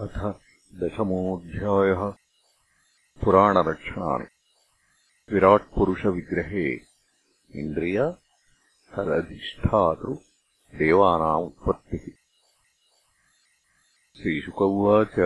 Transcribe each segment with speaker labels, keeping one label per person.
Speaker 1: अथ दशमोऽध्यायः पुराणलक्षणानि विराट्पुरुषविग्रहे इन्द्रिय तदधिष्ठातृ देवानामुत्पत्तिः श्रीशुक उवाच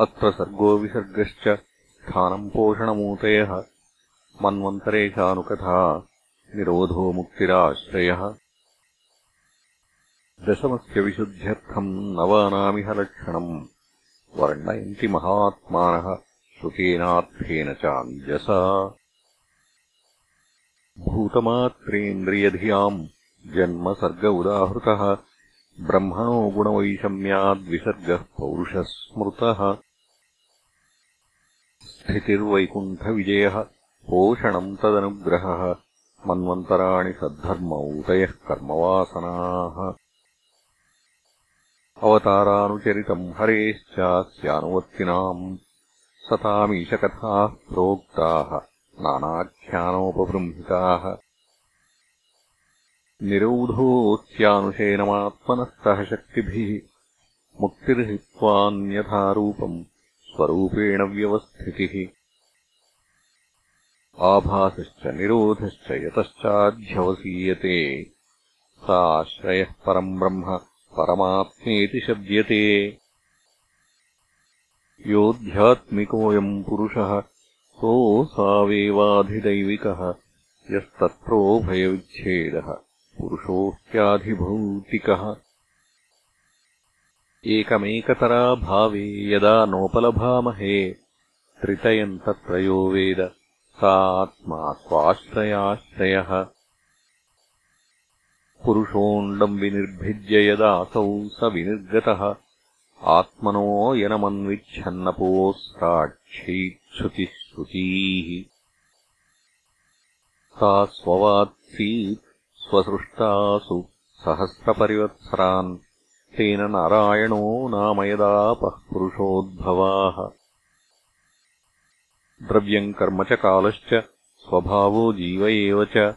Speaker 1: अत्र सर्गो विसर्गश्च स्थानम् पोषणमूतयः। मन्वन्तरेशानुकथा निरोधो मुक्तिराश्रयः दशमस्य विशुद्ध्यर्थम् नवानामिह लक्षणम्। वर्णयन्ति महात्मानः श्रुतेनार्थेन चाञ्जसा। भूतमात्रेन्द्रियधियाम् जन्मसर्ग उदाहृतः। ब्रह्मणो गुणवैषम्याद्विसर्गः पौरुषः स्मृतः। स्थितिर्वैकुण्ठविजयः पोषणम् तदनुग्रहः। मन्वन्तराणि सद्धर्मौतयः कर्मवासनाः अवतारानुचरितम् हरेश्चास्यानुवर्तिनाम् सतामीशकथाः प्रोक्ताः नानाख्यानोपबृंहिताः। निरोधोऽस्यानुशेनमात्मनस्तः शक्तिभिः मुक्तिर्हित्वान्यथारूपम् स्वरूपेण व्यवस्थितिः। आभासश्च निरोधश्च यतश्चाध्यवसीयते। साश्रयः परम् ब्रह्म परमात्मेति शब्द्यते। योऽध्यात्मिकोऽयम् पुरुषः सोऽसावेवाधिदैविकः यस्तत्रोभयविच्छेदः पुरुषोऽस्त्याधिभौतिकः एकमेकतराभावे यदा नोपलभामहे त्रितयम् तत्रयो वेद सा आत्मा स्वाश्रयाश्रयः पुरुषोऽण्डम् विनिर्भिज्य यदासौ स विनिर्गतः। आत्मनो यनमन्विच्छन्नपोऽस्राक्षैच्छ्रुतिः श्रुतीः सा स्ववात्सीत् स्वसृष्टासु सहस्रपरिवत्सरान्। तेन नारायणो नाम यदापः पुरुषोद्भवाः। द्रव्यम् कर्म च कालश्च स्वभावो जीव एव च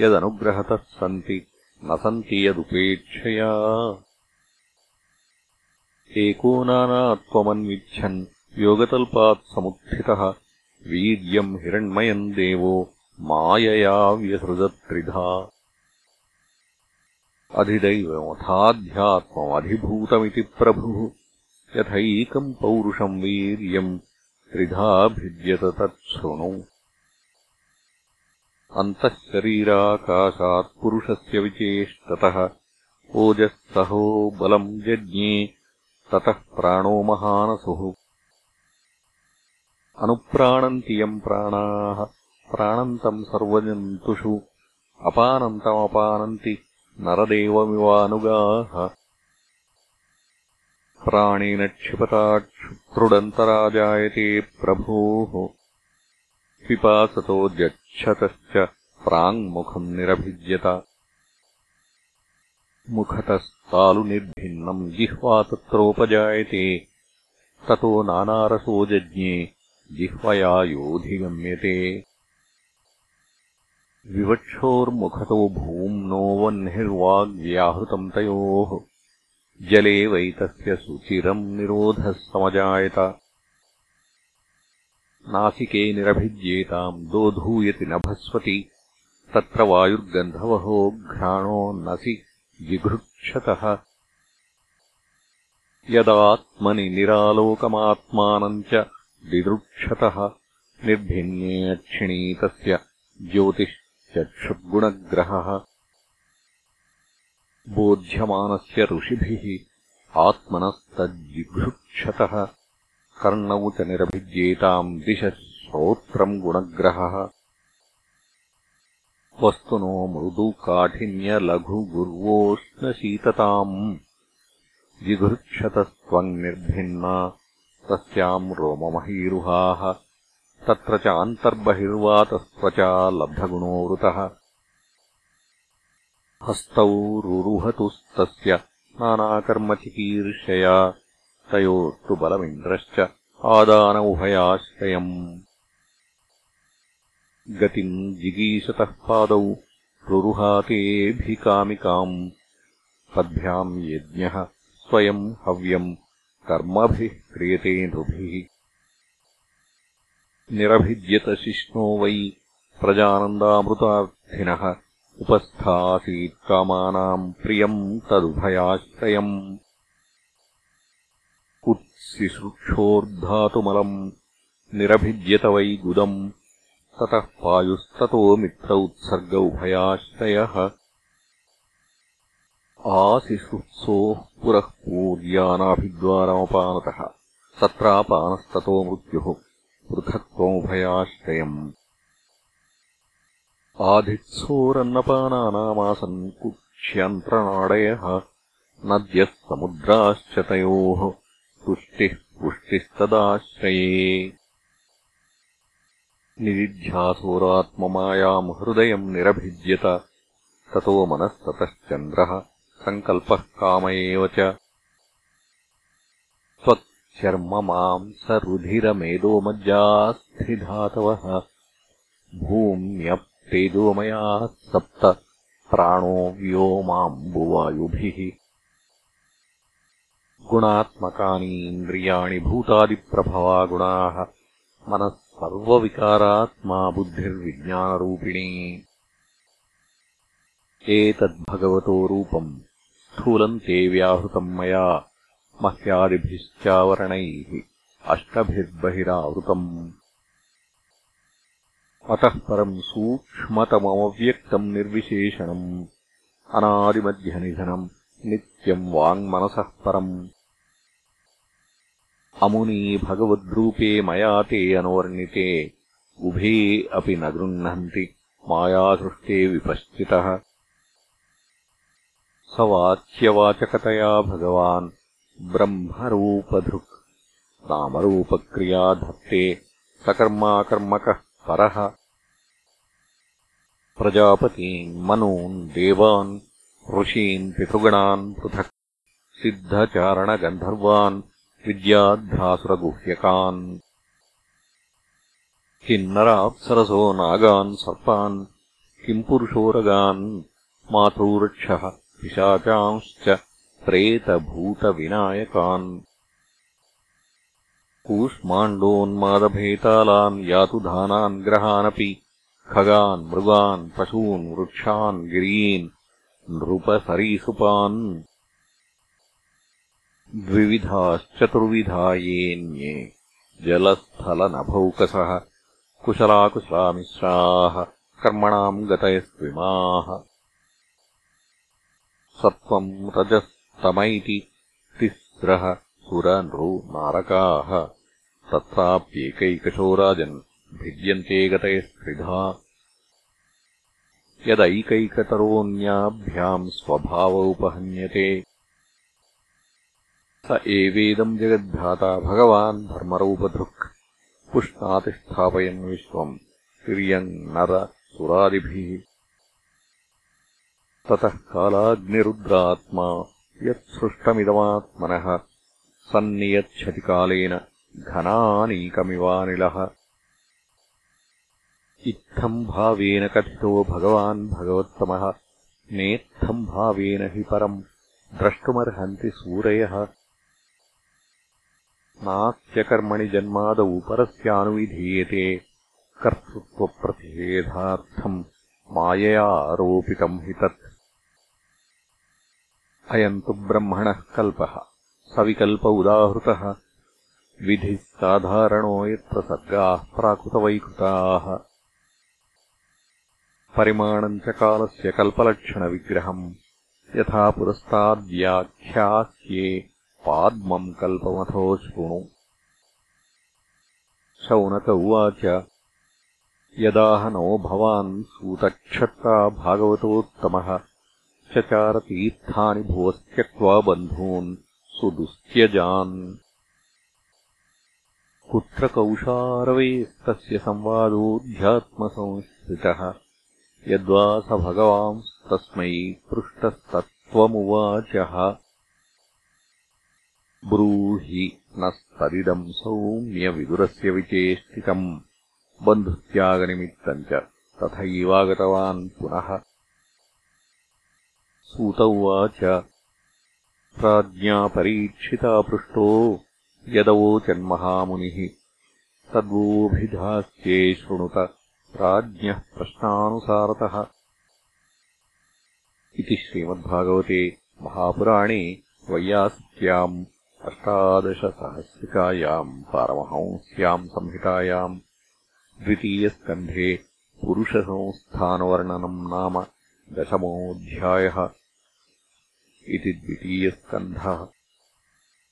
Speaker 1: यदनुग्रहतः सन्ति न सन्ति यदुपेक्षया। एको नानात्वमन्विच्छन् योगतल्पात् समुत्थितः। वीर्यम् हिरण्मयम् देवो मायया व्यसृजत्रिधा। अधिदैवमथाध्यात्ममधिभूतमिति प्रभुः। यथैकम् पौरुषम् वीर्यम् त्रिधा भिद्यत तच्छृणु अन्तःशरीराकाशात् पुरुषस्य विचेष्टतः ओजःसहो बलम् जज्ञे ततः प्राणो महानसुः। अनुप्राणन्ति यम् प्राणाः प्राणन्तम् सर्वजन्तुषु अपानन्तमपानन्ति नरदेवमिवानुगाः। प्राणेन क्षिपताक्षुत्रुडन्तराजायते प्रभोः पिपासतो जक्षतश्च प्राङ्मुखम् निरभिज्यत। मुखतस्तालुनिर्भिन्नम् जिह्वा तत्रोपजायते। ततो नानारसो जज्ञे जिह्वया योऽधिगम्यते। विवक्षोर्मुखतो भूम्नो वह्निर्वाग्व्याहृतम् तयोः। जले वैतस्य सुचिरम् निरोधः समजायत नासिके निरभिज्येताम् दोधूयति नभस्वति। तत्र वायुर्गन्धवहो घ्राणो नसि जिघृक्षतः। यदात्मनि निरालोकमात्मानम् च दिदृक्षतः निर्भिन्ये अक्षिणी तस्य ज्योतिश्चक्षुर्गुणग्रहः। बोध्यमानस्य ऋषिभिः आत्मनस्तज्जिघृक्षतः कर्णौ च निरभिज्येताम् दिशः श्रोत्रम् गुणग्रहः। वस्तुनो मृदुकाठिन्यलघुगुर्वोष्णशीतताम् जिघृक्षतस्त्वम् निर्भिन्ना तस्याम् रोममहीरुहाः तत्र च अन्तर्बहिर्वातस्त्वचा लब्धगुणोऽवृतः हस्तौ रुरुहतुस्तस्य नानाकर्मचिकीर्षया तयोस्तु बलमिन्द्रश्च आदानौभयाश्रयम् गतिम् जिगीषतः पादौ रुरुहातेऽभिकामिकाम्। पद्भ्याम् यज्ञः स्वयम् हव्यम् कर्मभिः क्रियते नृभिः। निरभिद्यतशिष्णो वै प्रजानन्दामृतार्थिनः। उपस्थासीत् कामानाम् प्रियम् तदुभयाश्रयम् उत्सिसृक्षोर्धातुमलम् निरभिद्यत वै गुदम्। ततः पायुस्ततो मित्र उत्सर्ग उभयाश्रयः आसिसृत्सोः पुरः पूर्यानाभिद्वारमपानतः। तत्रापानस्ततो मृत्युः। पृथक्त्वमुभयाश्रयम्। आधित्सोरन्नपानानामासन् कुक्ष्यन्त्रनाडयः। नद्यः समुद्राश्च तयोः तुष्टिः पुष्टिस्तदाश्रये। निदिध्यासोरात्ममायाम् हृदयम् निरभिद्यत ततो मनस्ततश्चन्द्रः सङ्कल्पः काम एव च। त्वच्चर्म माम् स रुधिरमेदोमज्जास्थिधातवः भूम्यप्तेजोमयाः सप्त। प्राणो व्योमाम्बुवायुभिः गुणात्मकानीन्द्रियाणि भूतादिप्रभवा गुणाः। मनः सर्वविकारात्मा बुद्धिर्विज्ञानरूपिणी। एतद्भगवतो रूपम् स्थूलम् ते व्याहृतम् मया। मह्यादिभिश्चावरणैः अष्टभिर्बहिरावृतम्। अतः परम् सूक्ष्मतमव्यक्तम् निर्विशेषणम्। अनादिमध्यनिधनम् नित्यम् वाङ्मनसः परम् अमुनी भगवद्रूपे मया ते अनुवर्णिते। उभे अपि न गृह्णन्ति। मायासृष्टे विपश्चितः। स वाच्यवाचकतया भगवान् ब्रह्मरूपधृक्। नामरूपक्रिया धत्ते सकर्माकर्मकः परः। प्रजापतीन् मनून् देवान् ऋषीन् पितृगणान् पृथक्। सिद्धचारणगन्धर्वान् विद्याध्यासुरगुह्यकान्। किन्नराप्सरसो नागान् सर्पान् किम् पुरुषोरगान् मातॄक्षः पिशाचांश्च प्रेतभूतविनायकान्। कूष्माण्डोन्मादभेतालान् यातुधानान् ग्रहानपि खगान् मृगान् पशून् वृक्षान् गिरीन् नृपसरीसृपान् द्विविधाश्चतुर्विधा येऽन्ये जलस्थलनभौकसः कुशलाकुशलामिश्राः कर्मणाम् गतयस्विमाः सत्त्वम् रजस्तम इति तिस्रः सुरनृ नारकाः तत्राप्येकैकशो राजन् भिद्यन्ते गतयस्त्रिधा यदैकैकतरोऽन्याभ्याम् स्वभाव उपहन्यते स एवेदम् जगद्भ्राता भगवान् धर्मरूपधृक् पुष्णातिस्थापयन् विश्वम् तिर्यम् नर सुरादिभिः। ततः कालाग्निरुद्रात्मा यत्सृष्टमिदमात्मनः सन्नियच्छति कालेन घनानीकमिवानिलः। इत्थम् भावेन कथितो भगवान् भगवत्तमः नेत्थम् भावेन हि परम् द्रष्टुमर्हन्ति सूरयः नास्त्यकर्मणि जन्मादौ परस्यानुविधीयते। कर्तृत्वप्रतिषेधार्थम् मायया आरोपितम् हि तत्। अयम् तु ब्रह्मणः कल्पः। सविकल्प उदाहृतः। विधिः साधारणो यत्र सर्गाः प्राकृतवैकृताः। परिमाणम् च कालस्य कल्पलक्षणविग्रहम्। यथा पुरस्ताद्व्याख्यास्ये पाद्मम् कल्पमथो शृणु। शौनक उवाच यदाह नो भवान् सूतक्षत्रा भागवतोत्तमः चचारतीर्थानि भुवस्त्यक्त्वा बन्धून् सुदुस्त्यजान्। कुत्र कौशारवेस्तस्य संवादोऽध्यात्मसंस्थितः यद्वा स भगवांस्तस्मै पृष्टस्तत्त्वमुवाचः ब्रूहि नस्तदिदम् सौम्यविदुरस्य विचेष्टितम् बन्धुत्यागनिमित्तम् च तथैवागतवान् पुनः। सूत उवाच परीक्षिता पृष्टो यदवोचन्महामुनिः तद्वोऽभिधास्ये शृणुत राज्ञः प्रश्नानुसारतः। इति श्रीमद्भागवते महापुराणे वैयास्याम् अष्टादशसहस्रिकायाम् पारमहंस्याम् संहितायाम् द्वितीयस्कन्धे पुरुषसंस्थानवर्णनम् नाम दशमोऽध्यायः इति द्वितीयस्कन्धः